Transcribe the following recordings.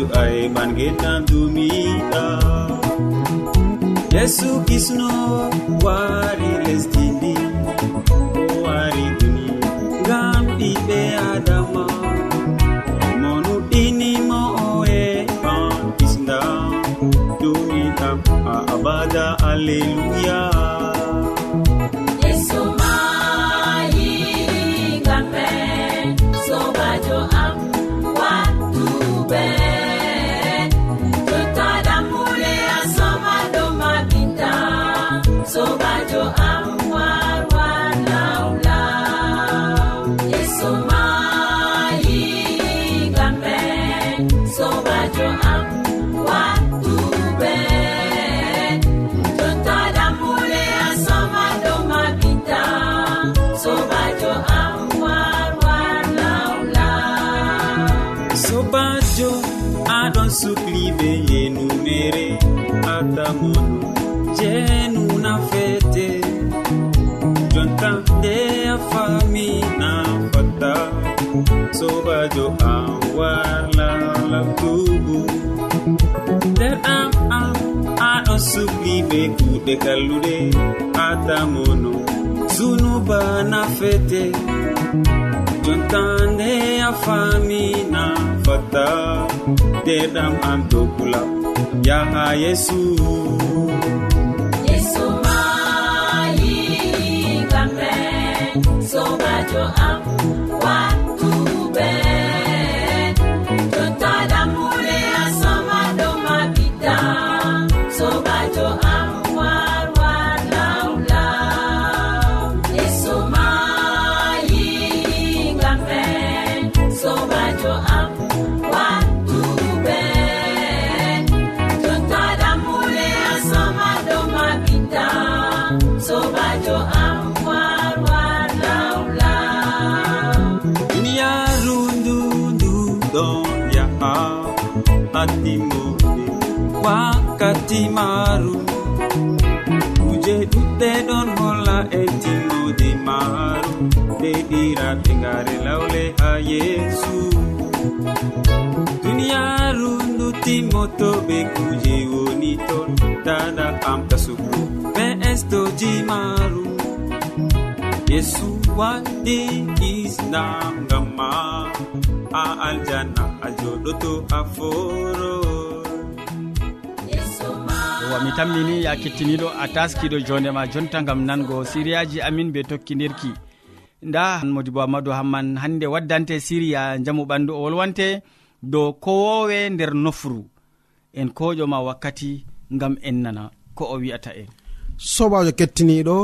yeeso ae man dumiɗa yesu kisno wari lesdini o wari duni ngam ɓiɓe adama. Mo nuɗɗinimo oe an kisda dumiɗa a abada alleluya. to I radio an warlalal tubu nder am am aɗo sukli be kuuɗe kalluɗe atamono sunubana fete jontande a famina fatta nderɗam am dokula yaha yesu. Yesu mayi kamɓe sobajo am. saare lawle ha yeesu. Duniyaaru nduttimoto ɓe kuje woni ton. Tada amta sugu ɓe estoji maru yesu waɗi islam ngam ma a aljanna a joɗoto a foro yehowa mi tammini ya kettiniɗo a taskiɗo jondema jonta gam nango. Siriyaji amin be tokkidirki nda modi bo amadou hamman hande waddante siriya jamu ɓandu o wolwante dow kowowe nder nofru. En koƴoma wakkati ngam en nana ko o wi'ata en. Sobajo kettiniɗo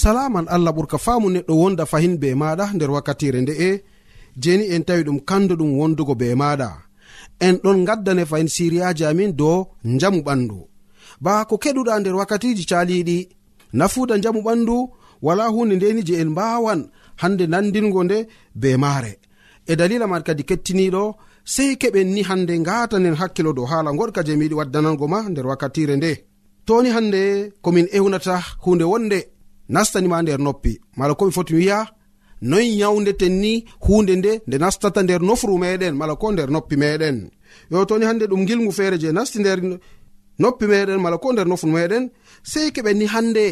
salaman allah ɓurka faamu neɗɗo wonda fahin be maɗa nder wakkatire nde'e jeni en tawi ɗum kandu ɗum wondugo be maɗa. En ɗon gaddane fahin siriyaji amin dow jamu ɓandu. Ba ko keɗuɗa nder wakkatiji caliɗi nafuda jamu ɓandu wala hunde ndeni je en mbawan hande nandingo nde be maare. E dalila man kadi kettiniɗo sei keɓen ni hande ngatanen hakkilo dow haala goɗka je miyiɗi waddanango ma nder wakkatire nde. Toni hande komin ewnata hunde wonde nastanima nder noppi. Mala komi foti wiya noy yawdeten ni hunde nde nde nastata nder nofru meɗen mala ko nder noppi meɗen. Yo toni hande ɗum gilgu feere je nasti nder noppi meɗen mala ko nder nofru meɗen sei keɓen ni hande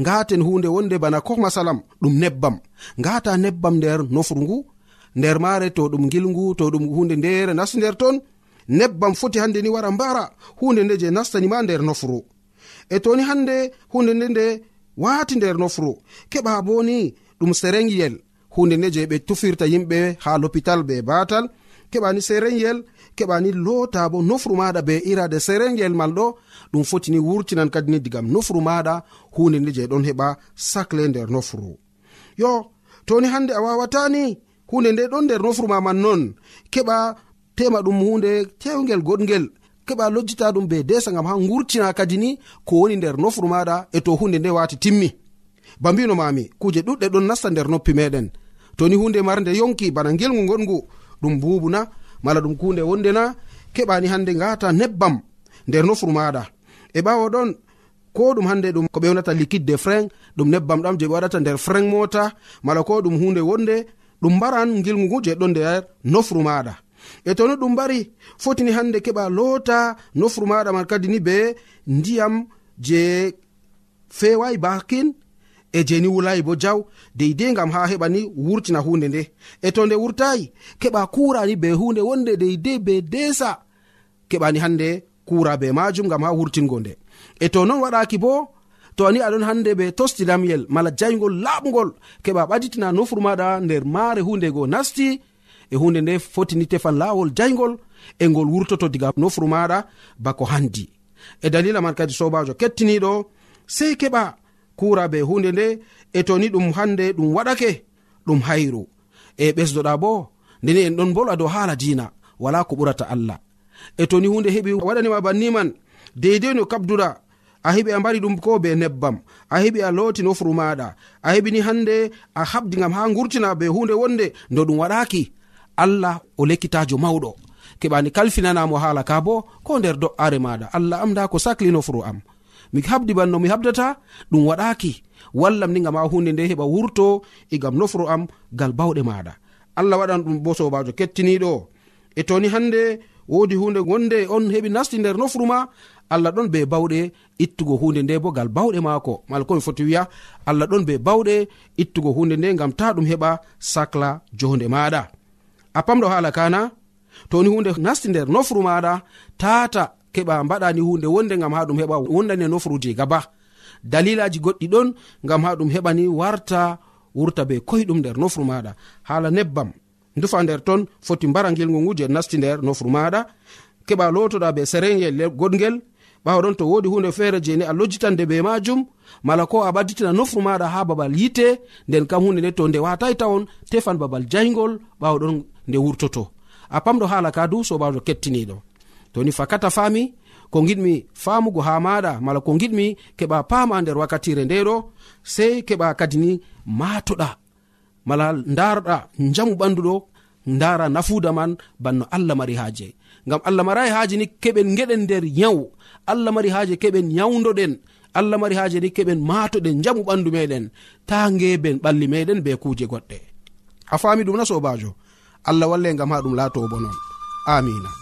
ngaten hunde wonde bana koh masalam ɗum nebbam. Ngata nebbam nder nofru ngu nder maare to ɗum gilngu to ɗum hunde ndere nasti nder ton nebbam foti hande ni wara mbara hunde nde je nastanima nder nofru. E toni hande hunde nde nde wati nder nofru keɓa boni ɗum serenyel hunde nde je ɓe tufirta yimɓe ha lopital be batal keɓani serenyel keɓani loota bo nofru maɗa be irade serengel mal ɗo. Ɗum fotini wurtinan kadini digam nofru maɗa hunde nde je ɗon heɓa sacle nder nofru. Yo toni hande a wawatani hunde nde ɗon nder nofru ma man non keɓa tema ɗum hunde tewgel goɗgel keɓa lojjita ɗum be desa gam ha gurtina kadi ni ko woni nder nofru maɗa e to hunde nde wati timmi. Ba mbino mami kuje ɗuɗɗe ɗon nasta nder noppi meɗen toni hunde marde yonki bana gelgu goɗgu ɗum bubuna mala ɗum kunde wonde na keɓani hande ngata nebbam nder nofuru maɗa. E ɓawo ɗon ko ɗum hande ɗum ko ɓe yonata liquide de frein ɗum nebbam ɗam je ɓe waɗata nder frein mota mala ko ɗum hunde wonde ɗum mbaran gilgu ngu je ɗon nder nofuru maɗa. E to no ɗum mbari fotini hande keɓa loota nofuru maɗa man kadi ni be ndiyam je fewayi bakin e jeni wulayi bo jaw deidei gam ha heɓa ni wurtina hunde nde. E to nde wurtayi keɓa kurani be hunde wonde deidei be desa. Keɓani hande kura be majum gam ha wurtingo nde. E to non waɗaki bo to ani aɗon hande ɓe tosti lamyel mala jaygol laɓgol keɓa ɓaditina nofuru maɗa nder maare hunde go nasti. E hunde nde fotini tefan lawol jaygol e ngol wurtoto diga nofuru maɗa bako handi. E dalila man kadi sobajo kettiniɗo sei keɓa kura be hunde nde e to ni ɗum hande ɗum waɗake ɗum hayru. E ɓesdoɗa bo ndeni en ɗon bolwa dow haala dina wala ko ɓurata allah. E to ni hunde heɓi waɗanima banniman deidei no kabduɗa a heɓi a mbari ɗum ko be nebbam a heɓi a looti nofru maɗa a heɓini hande a habdi gam ha gurtina be hunde wonde no ɗum waɗaki allah o lekkitajo mawɗo. Keɓani kalfinanamo haala ka bo ko nder do'are maɗa allah am da ko sakli nofru am. mi habdi banno mi habdata ɗum waɗaki wallam ni gam ha hunde nde heɓa wurto egam gam nofro am gal bawɗe maɗa allah waɗan ɗum bo sobajo kettiniɗo e toni hande wodi hunde gonde on heɓi nasti nder nofru ma allah ɗon be bawɗe ittugo hunde nde bo gal bawɗe maako. Mala komi foti wiya allah ɗon be bawɗe ittugo hunde nde gam ta ɗum heɓa sacla jonde maɗa a pamɗo haala kana toni hunde nasti nder nofru maɗa tata keɓa mbaɗani hunde wonde gam ha ɗum heɓa wondani e nofruji gaba. Dalilaji goɗɗi ɗon gam ha ɗum heɓani warta wurta be koyɗum nder nofru maɗa. Hala nebbam dufa nder ton foti mbara gilgu ngu je nasti nder nofru maɗa. Keɓa lotoɗa be serengel goɗgel ɓawa ɗon to wodi hunde feere jeni a lojjitande be majum mala ko a ɓadditina nofru maɗa ha babal yite nden kam hunde nde to nde watai tawon tefan babal jaygol ɓawaɗon nde wurtoto. A pamɗo hala ka du sobajo kettiniɗo. toni fakata faami ko giɗmi famugo ha maɗa mala ko giɗmi keɓa pama nder wakkatire ndeɗo sei keɓa kadini matoɗa mala ndaroɗa jamu ɓanduɗo dara nafuda man banno allah mari haje ngam allah marai haji ni keɓen geɗen nder yawu allah mari haaje keɓen yawdoɗen allah mari haaje ni keɓen matoɗen jamu ɓandu meɗen ta ngeben ɓalli meɗen be kuje goɗɗe. A fami ɗum na sobajo allah walle ngam ha ɗum laato bo non amina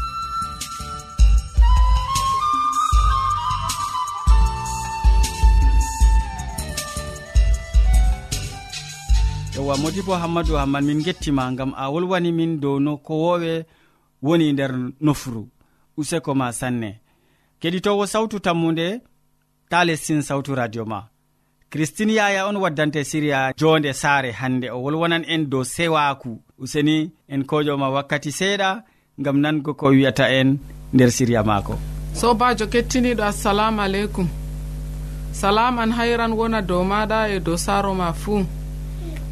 yewwa modibo hammadou hamman min gettima gam a wolwani min dow no ko wowe woni nder nofru useko ma sanne. Keɗitowo sawtu tammude ta lestin sawtu radio ma. Christine yaya on waddante siriya jonde saare hande o wolwonan en dow sewaku useni en koƴoma wakkati seeɗa gam nango ko wiyata en nder siriya maako. Sobajo kettiniɗo assalamu aleykum. Salaman hayran wona dow maɗa e dow saaro ma fuu.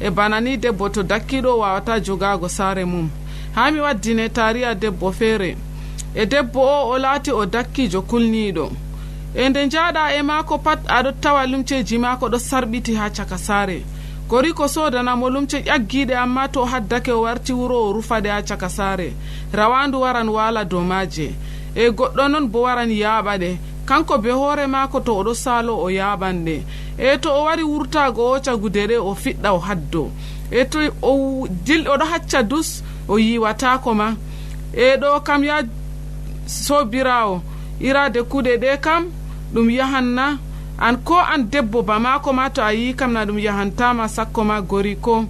e bana ni debbo to dakkiɗo wawata jogago saare mum. Ha mi waddine tariya debbo feere e debbo o o laati o dakkijo kulniɗo e nde jaɗa e maako pat aɗo tawa lumceji maako ɗo sarɓiti ha caka saare. Gori ko sodanamo lumce ƴaggiɗe amma to haddake o warti wuro o rufaɗe ha caka saare. Rawandu waran wala dow maaje. E goɗɗo noon bo waran yaaɓaɗe kanko be hoore maako to oɗo saalo o yaaɓanɗe e to o wari wurtago o cagudere o fiɗɗa o haddo. E to o dil oɗo hacca dus o yiwatako ma. E ɗo kam ya sobirawo irade kuɗe ɗe kam ɗum yahanna. An ko an debbo bamako ma to a yi kam na ɗum yahantama sakko ma gori ko.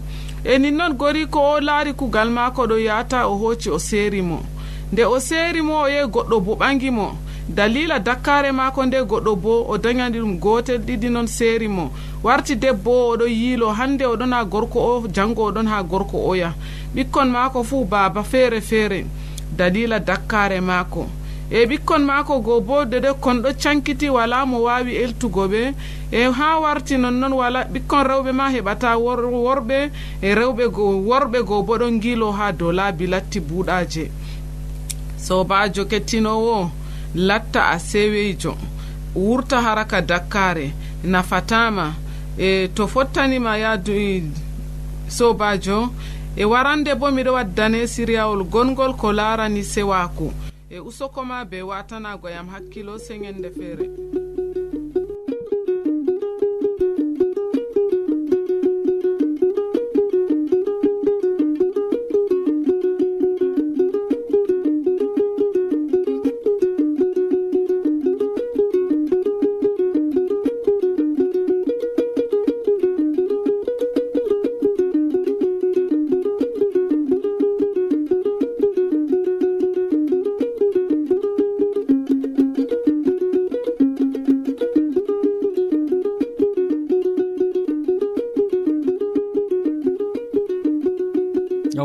E nin noon gori ko o laari kugal mako ɗo yata o hoci o seeri mo. Nde o seeri mo o yehi goɗɗo bo ɓangi mo. dalila dakkare mako nde goɗɗo bo o dañani ɗum gotel ɗiɗi noon seeri mo. Warti debbo oɗo yiilo hande oɗon ha gorko o jango oɗon ha gorko oya ɓikkon mako fuu baaba feere feere. Dalila dakkare maako. E ɓikkon maako go bo dede kon ɗo cankiti wala mo wawi eltugo ɓe. E ha warti nonnoon wala ɓikkon rewɓe ma heɓata worɓe. E rewɓe go worɓe go bo ɗon gilo ha dow laabi latti buuɗaje sobajo kettinowo latta a seweyjo wurta haraka dakkare nafatama. E to fottanima yaadu e, sobajo e warande bo miɗo waddane siriyawol gongol ko larani sewaku e usokoma be watanagoyam hakkilo seŋende feere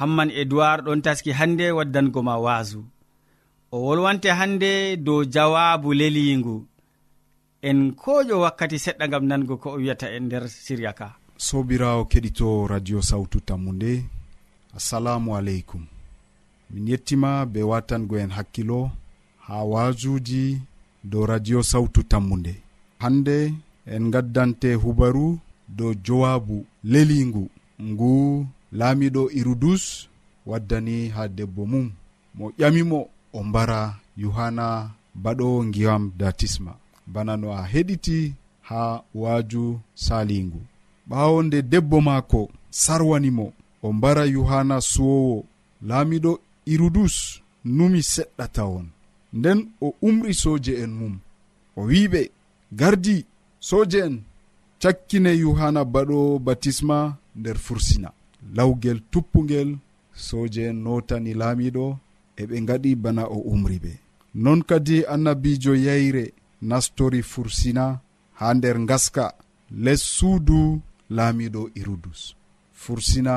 hamman edoird ɗon taski hannde waddango ma waasu. O wolwante hannde dow jawabu leliingu en koƴo wakkati seɗɗa gam nango ko o wiyata en nder siriya ka. Sobirawo keɗito radio sawtu tammu nde assalamu aleykum. Min yettima be watango en hakkilo ha waajuji dow radio sawtu tammu nde hande en gaddante hubaru dow jowabu lelingu ngu laamiɗo irudus waddani ha debbo mum. Mo ƴamimo o mbara yohanna baɗo ngiyam datisma bana no a heɗiti ha waaju salingu ɓaawo nde debbo maako sarwanimo o mbara yohanna suwowo. Laamiɗo irudus numi seɗɗa tawon nden o umri soje en mum. O wiɓe gardi soje en. Cakkine yohanna baɗo batisma nder fursina. lawgel tuppugel soje en notani laamiɗo eɓe gaɗi bana o umri ɓe. Non kadi annabijo yayre nastori fursina ha nder gaska les suudu laamiɗo irudus. Fursina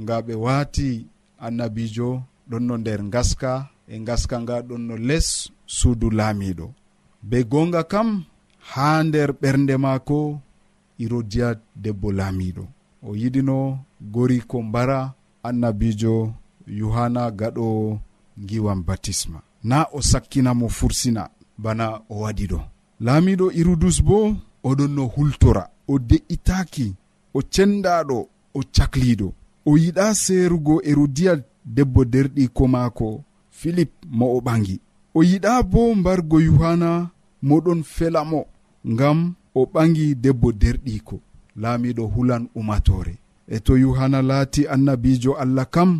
nga ɓe waati annabijo ɗon no nder gaska e gaska nga ɗon no les suudu laamiɗo be gonga kam ha nder ɓernde maako irodiya debbo laamiɗo o yiɗino gori ko mbara annabijo yohanna gaɗo giwan batisma. Na o sakkinamo fursina bana o waɗi ɗo. Laamiɗo irudus bo oɗon no hultora. O de'itaki o cendaɗo o cakliɗo o yiɗa seerugo erodiya debbo derɗiko maako filip mo o ɓangi. O yiɗa bo mbargo yohanna moɗon felamo ngam o ɓangi debbo derɗiko laamiɗo hulan umatore e to yohanna laati annabijo allah kam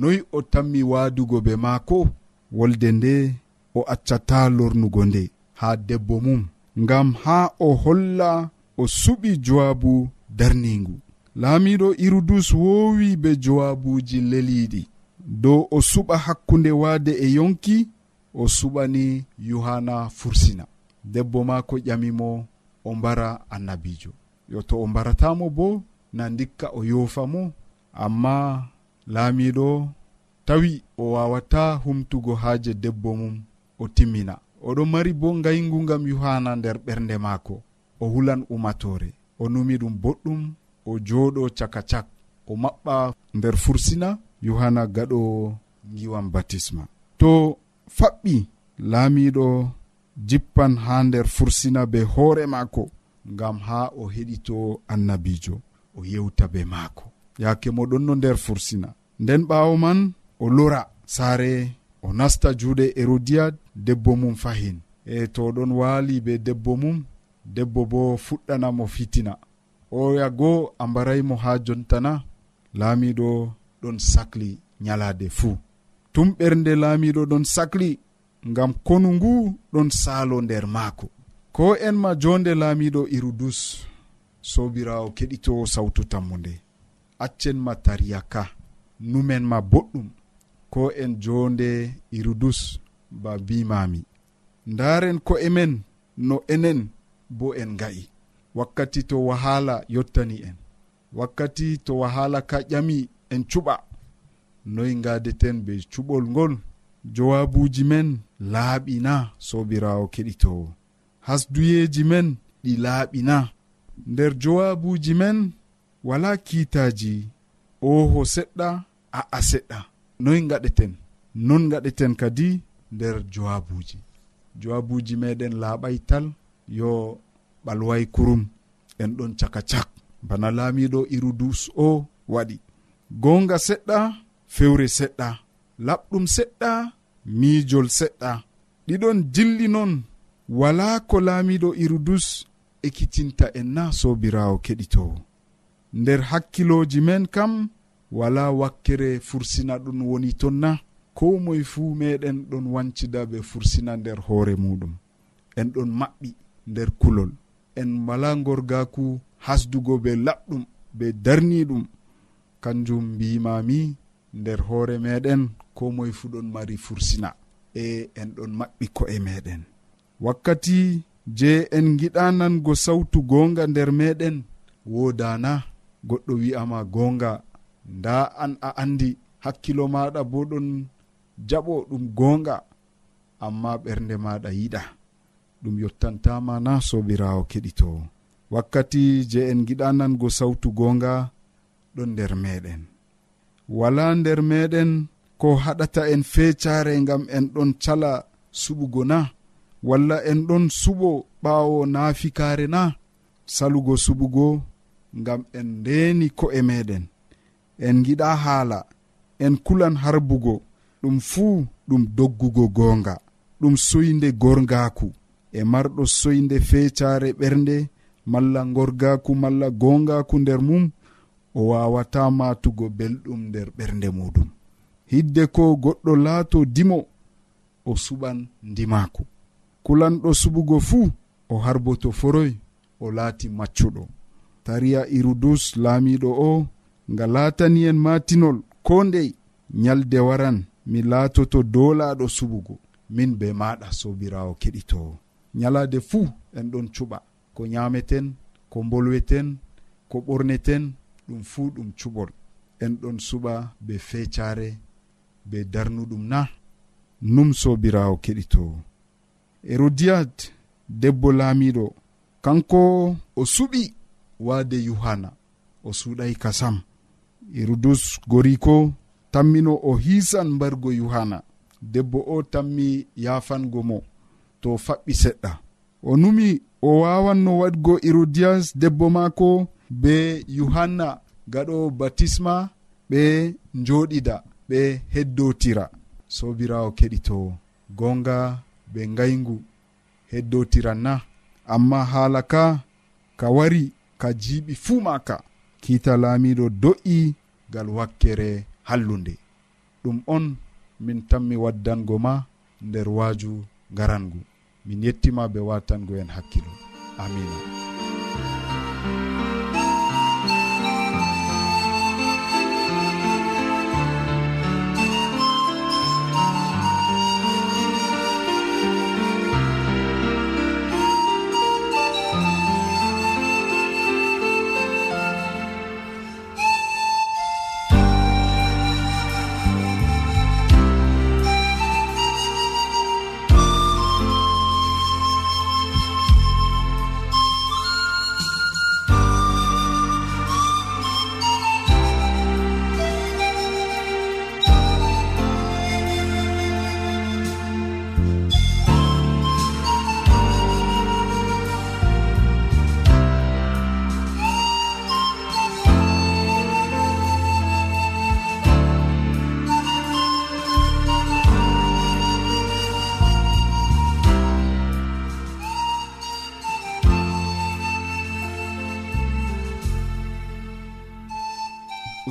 noy o tammi waadugo be maako wolde nde o accata lornugo nde haa debbo mum ngam haa o holla o suɓi jowaabu darningu laamiɗo irudus woowi be jowaabuuji leliiɗi. Dow o suɓa hakkunde waade e yonki o suɓani yohanna fursina. Debbo maako ƴamimo o mbara annabijo yo to o mbaratamo bo na ndikka o yofa mo amma laamiɗo tawi o wawata humtugo haaje debbo mum o timmina. Oɗo mari bo ngayngu ngam yuhana nder ɓernde maako. O hulan umatore o numi ɗum boɗɗum o jooɗo caka cak o maɓɓa nder fursina yohanna gaɗo giwan batisma. To faɓɓi laamiɗo jippan ha nder fursina be hoore maako. ngam ha o heɗito annabijo o yewta be maako. Yaake mo ɗon no nder fursina. Nden ɓaawo man o lora saare o nasta juuɗe erodiya debbo mum fahin. E to ɗon waali be debbo mum debbo bo fuɗɗanamo fitina. Oya goo a mbaraymo ha jontana laamiɗo ɗon sahli nyalaade fuu. Tum ɓernde laamiɗo ɗon sahli ngam konu ngu ɗon saalo nder maako. ko en ma jonde laamiɗo irudus sobirawo keɗito sawtu tammude tariya ka numen ma boɗɗum. Ko en jonde irudus ba bimami ndaren ko emen no enen bo en ga'i wakkati to wahala yottani en. Wakkati to wahala ka ƴami en cuɓa. Noyi gadeten be cuɓol ngol jowabuji men laaɓina sobirawo keɗitowo hasduyeji men ɗi laaɓina. Nder jowabuji men wala kiitaji oho seɗɗa a'a seɗɗa noy gaɗeten non gaɗeten kadi nder jowabuji jowabuji meɗen laaɓay tal yo ɓalway kurum en ɗon caka cak bana laamiɗo irudus o waɗi. Gonga seɗɗa fewre seɗɗa. Laɓɗum seɗɗa miijol seɗɗa. Ɗiɗon dilli non wala ko laamiɗo irudus ekkitinta en na sobirawo keɗitowo. Nder hakkiloji men kam wala wakkere fursina ɗum woni ton na ko moye fuu meɗen ɗon wancida ɓe fursina nder hoore muɗum. En ɗon maɓɓi nder kulol. En wala gorgaku hasdugo be laɓɗum be darniɗum kanjum mbimami nder hoore meɗen ko moye fuu ɗon mari fursina. E en ɗon maɓɓi ko'e meɗen wakkati je en giɗanango sawtu gonga nder meɗen wodana goɗɗo wi'ama gonga. Nda an a andi hakkilo maɗa bo ɗon jaɓo ɗum gonga amma ɓernde maɗa yiɗa. Ɗum yottantama na sobirawo keɗitowo wakkati je en giɗanango sawtu gonga ɗon nder meɗen. Wala nder meɗen ko haɗata en fecare gam en ɗon cala suɓugo na walla en ɗon suɓo ɓaawo naafikare na salugo suɓugo ngam en ndeeni ko'e meɗen en giɗa haala en kulan harbugo ɗum fuu ɗum doggugo goonga ɗum soyde gorgaku e marɗo soyde fecare ɓernde malla gorgaku malla gongaku nder mum o wawata matugo belɗum nder ɓernde muɗum. Hidde ko goɗɗo laato dimo o suɓan ndimaku kulanɗo suɓugo fuu o harboto foroy o laati maccuɗo. Tariya irudus laamiɗo o nga laatani en matinol ko ndey nyalde waran mi laatoto dolaɗo suɓugo min be maɗa sobirawo keɗitowo nyalade fuu en ɗon cuɓa ko nyameten ko bolweten ko ɓorneten ɗum fuu ɗum cuɓol. En ɗon suɓa be fecare be darnuɗum na num sobirawo keɗitowo herodiyat debbo laamiɗo kanko o suɓi waade yohanna o suuɗay kasam. Herodus goriko tammino o hiisan mbargo yohanna debbo o tammi yafango mo to faɓɓi seɗɗa. O numi o wawanno waɗgo herodiyas debbo maako be yohanna gaɗo batisma ɓe njoɗida ɓe heddotira sobirawo keɗito gonga be ngayngu. Heddotiran na amma haala ka ka wari ka jiiɓi fuu maka kiita laamiɗo do'i gal wakkere hallunde. Ɗum on min tanmi waddango ma nder waaju ngarangu. Min yettima be watango en hakkilo. Amina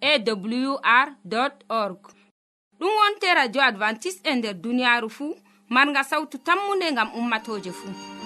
awr org. Ɗum wonte radio advantice'e e nder duniyaaru fuu marga sautu tammunde ngam ummatoje fuu.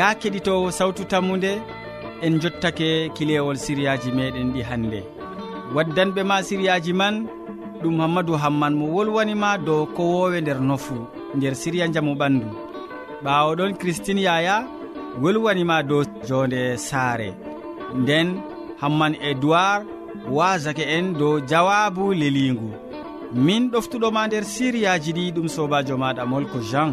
ya keɗitowo sawtu tammude en jottake kilewol siriyaji meɗen ɗi hannde waddanɓe ma siriyaji man ɗum hammadou hamman mo wolwanima dow kowowe nder nofu nder siriya jaamu ɓandu. Ɓawoɗon christine yaya wolwanima dow jonde saare. Nden hamman edoird wasake en dow jawabu leligu. Min ɗoftuɗoma nder siriyaji ɗi ɗum sobajo maɗa molko jean.